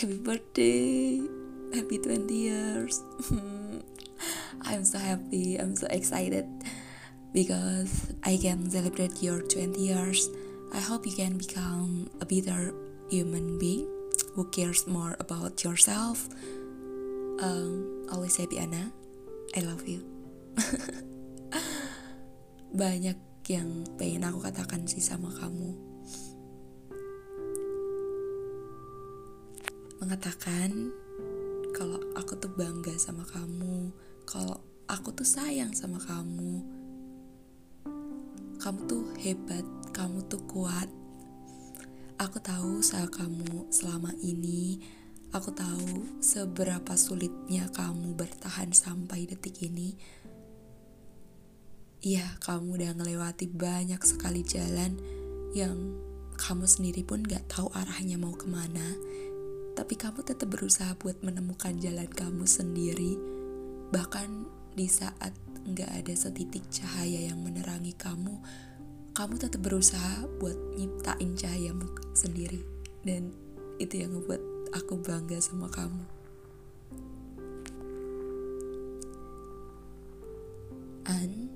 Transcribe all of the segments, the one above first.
Happy birthday. Happy 20 years. I'm so happy. I'm so excited because I can celebrate your 20 years. I hope you can become a better human being who cares more about yourself. Um, always happy Anna. I love you. Banyak yang pengen aku katakan sih sama kamu. Mengatakan kalau aku tuh bangga sama kamu, kalau aku tuh sayang sama kamu. Kamu tuh hebat, kamu tuh kuat. Aku tahu usaha kamu selama ini, aku tahu seberapa sulitnya kamu bertahan sampai detik ini. Iya, kamu udah ngelewati banyak sekali jalan yang kamu sendiri pun gak tahu arahnya mau ke mana. Tapi kamu tetap berusaha buat menemukan jalan kamu sendiri. Bahkan di saat nggak ada setitik cahaya yang menerangi kamu, kamu tetap berusaha buat nyiptain cahayamu sendiri. Dan itu yang ngebuat aku bangga sama kamu. An,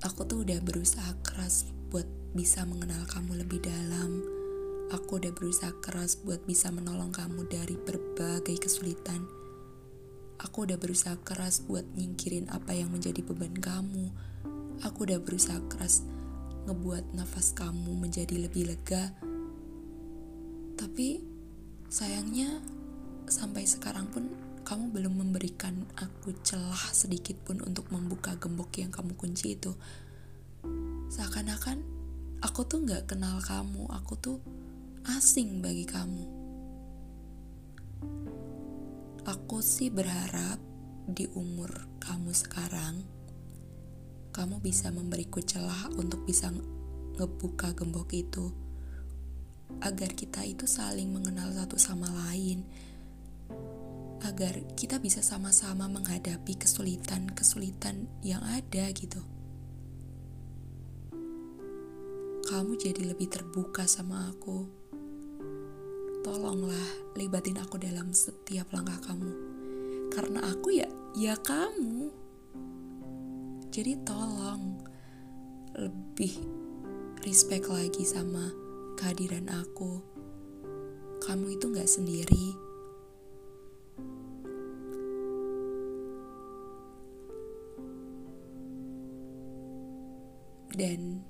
aku tuh udah berusaha keras buat bisa mengenal kamu lebih dalam. Aku udah berusaha keras buat bisa menolong kamu dari berbagai kesulitan. Aku udah berusaha keras buat nyingkirin apa yang menjadi beban kamu. Aku udah berusaha keras ngebuat nafas kamu menjadi lebih lega. Tapi sayangnya sampai sekarang pun kamu belum memberikan aku celah sedikit pun untuk membuka gembok yang kamu kunci itu. Seakan-akan aku tuh nggak kenal kamu, aku tuh asing bagi kamu. Aku sih berharap di umur kamu sekarang, kamu bisa memberiku celah untuk bisa ngebuka gembok itu, agar kita itu saling mengenal satu sama lain, agar kita bisa sama-sama menghadapi kesulitan-kesulitan yang ada gitu. Kamu jadi lebih terbuka sama aku. Tolonglah libatin aku dalam setiap langkah kamu. Karena aku ya, ya kamu. Jadi tolong lebih respect lagi sama kehadiran aku. Kamu itu gak sendiri. Dan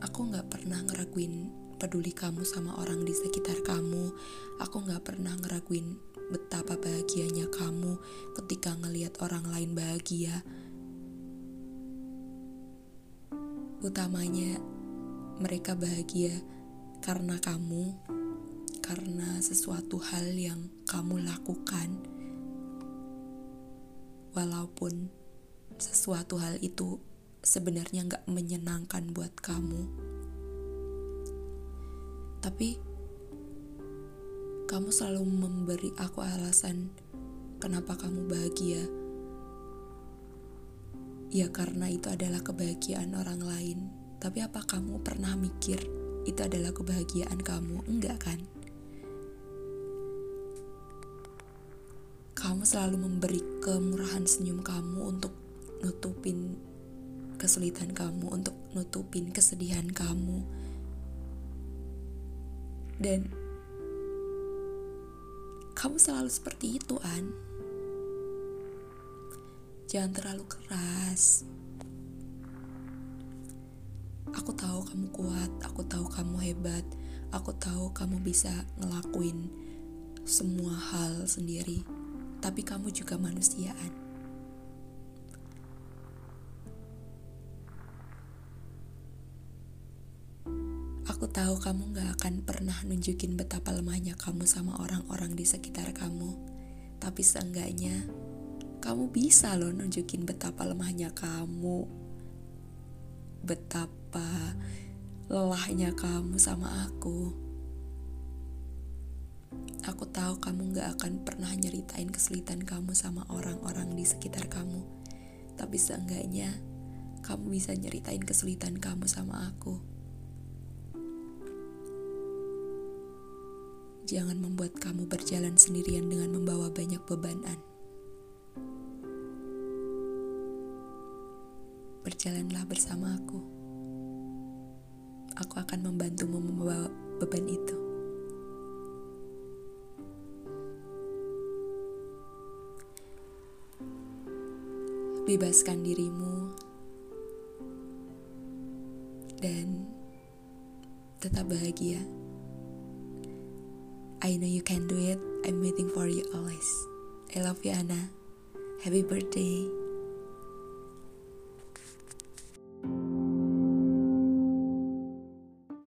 aku gak pernah ngeraguin peduli kamu sama orang di sekitar kamu. Aku gak pernah ngeraguin betapa bahagianya kamu ketika ngelihat orang lain bahagia. Utamanya mereka bahagia karena kamu, karena sesuatu hal yang kamu lakukan. Walaupun sesuatu hal itu sebenarnya nggak menyenangkan buat kamu. Tapi kamu selalu memberi aku alasan kenapa kamu bahagia. Ya karena itu adalah kebahagiaan orang lain. Tapi apa kamu pernah mikir itu adalah kebahagiaan kamu? Enggak kan? Kamu selalu memberi kemurahan senyum kamu untuk nutupin kesulitan kamu, untuk nutupin kesedihan kamu. Dan kamu selalu seperti itu, An. Jangan terlalu keras. Aku tahu kamu kuat, aku tahu kamu hebat, aku tahu kamu bisa ngelakuin semua hal sendiri. Tapi kamu juga manusiaan. Aku tahu kamu gak akan pernah nunjukin betapa lemahnya kamu sama orang-orang di sekitar kamu. Tapi seenggaknya, kamu bisa loh nunjukin betapa lemahnya kamu. Betapa lelahnya kamu sama aku. Aku tahu kamu gak akan pernah nyeritain kesulitan kamu sama orang-orang di sekitar kamu. Tapi seenggaknya, kamu bisa nyeritain kesulitan kamu sama aku. Jangan membuat kamu berjalan sendirian dengan membawa banyak bebanan. Berjalanlah bersama aku. Aku akan membantumu membawa beban itu. Bebaskan dirimu dan tetap bahagia. I know you can do it. I'm waiting for you always. I love you, Anna. Happy birthday.